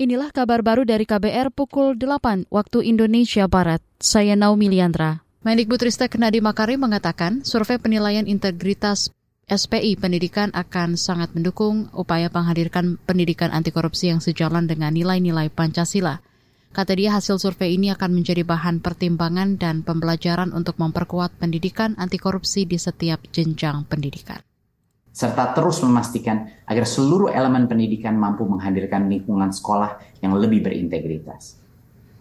Inilah kabar baru dari KBR pukul 8 waktu Indonesia Barat. Saya Naomi Liandra. Mendikbudristek Nadiem Makarim mengatakan survei penilaian integritas SPI pendidikan akan sangat mendukung upaya menghadirkan pendidikan anti korupsi yang sejalan dengan nilai-nilai Pancasila. Kata dia hasil survei ini akan menjadi bahan pertimbangan dan pembelajaran untuk memperkuat pendidikan anti korupsi di setiap jenjang pendidikan serta terus memastikan agar seluruh elemen pendidikan mampu menghadirkan lingkungan sekolah yang lebih berintegritas.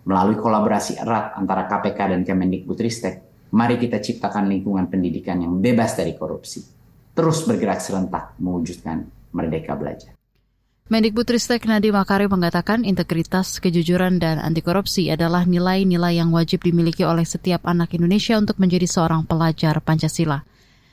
Melalui kolaborasi erat antara KPK dan Kemendikbudristek, mari kita ciptakan lingkungan pendidikan yang bebas dari korupsi. Terus bergerak serentak mewujudkan merdeka belajar. Mendikbudristek Nadiem Makarim mengatakan integritas, kejujuran, dan anti korupsi adalah nilai-nilai yang wajib dimiliki oleh setiap anak Indonesia untuk menjadi seorang pelajar Pancasila.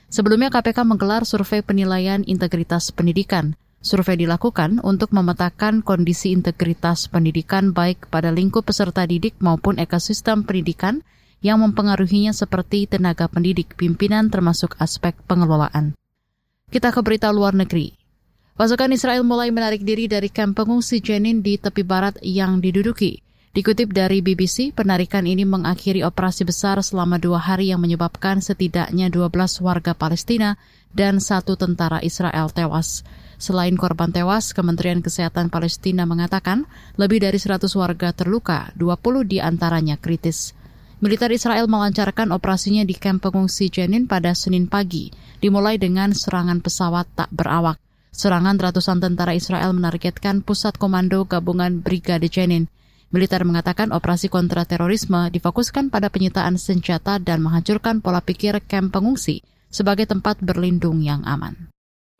Sebelumnya KPK menggelar survei penilaian integritas pendidikan. Survei dilakukan untuk memetakan kondisi integritas pendidikan baik pada lingkup peserta didik maupun ekosistem pendidikan yang mempengaruhinya seperti tenaga pendidik, pimpinan termasuk aspek pengelolaan. Kita ke berita luar negeri. Pasukan Israel mulai menarik diri dari kamp pengungsi Jenin di tepi barat yang diduduki. Dikutip dari BBC, penarikan ini mengakhiri operasi besar selama dua hari yang menyebabkan setidaknya 12 warga Palestina dan satu tentara Israel tewas. Selain korban tewas, Kementerian Kesehatan Palestina mengatakan lebih dari 100 warga terluka, 20 di antaranya kritis. Militer Israel melancarkan operasinya di kamp pengungsi Jenin pada Senin pagi, dimulai dengan serangan pesawat tak berawak. Serangan ratusan tentara Israel menargetkan pusat komando gabungan Brigade Jenin. Militer mengatakan operasi kontraterorisme difokuskan pada penyitaan senjata dan menghancurkan pola pikir kamp pengungsi sebagai tempat berlindung yang aman.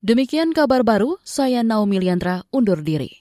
Demikian kabar baru, saya Naomi Liandra undur diri.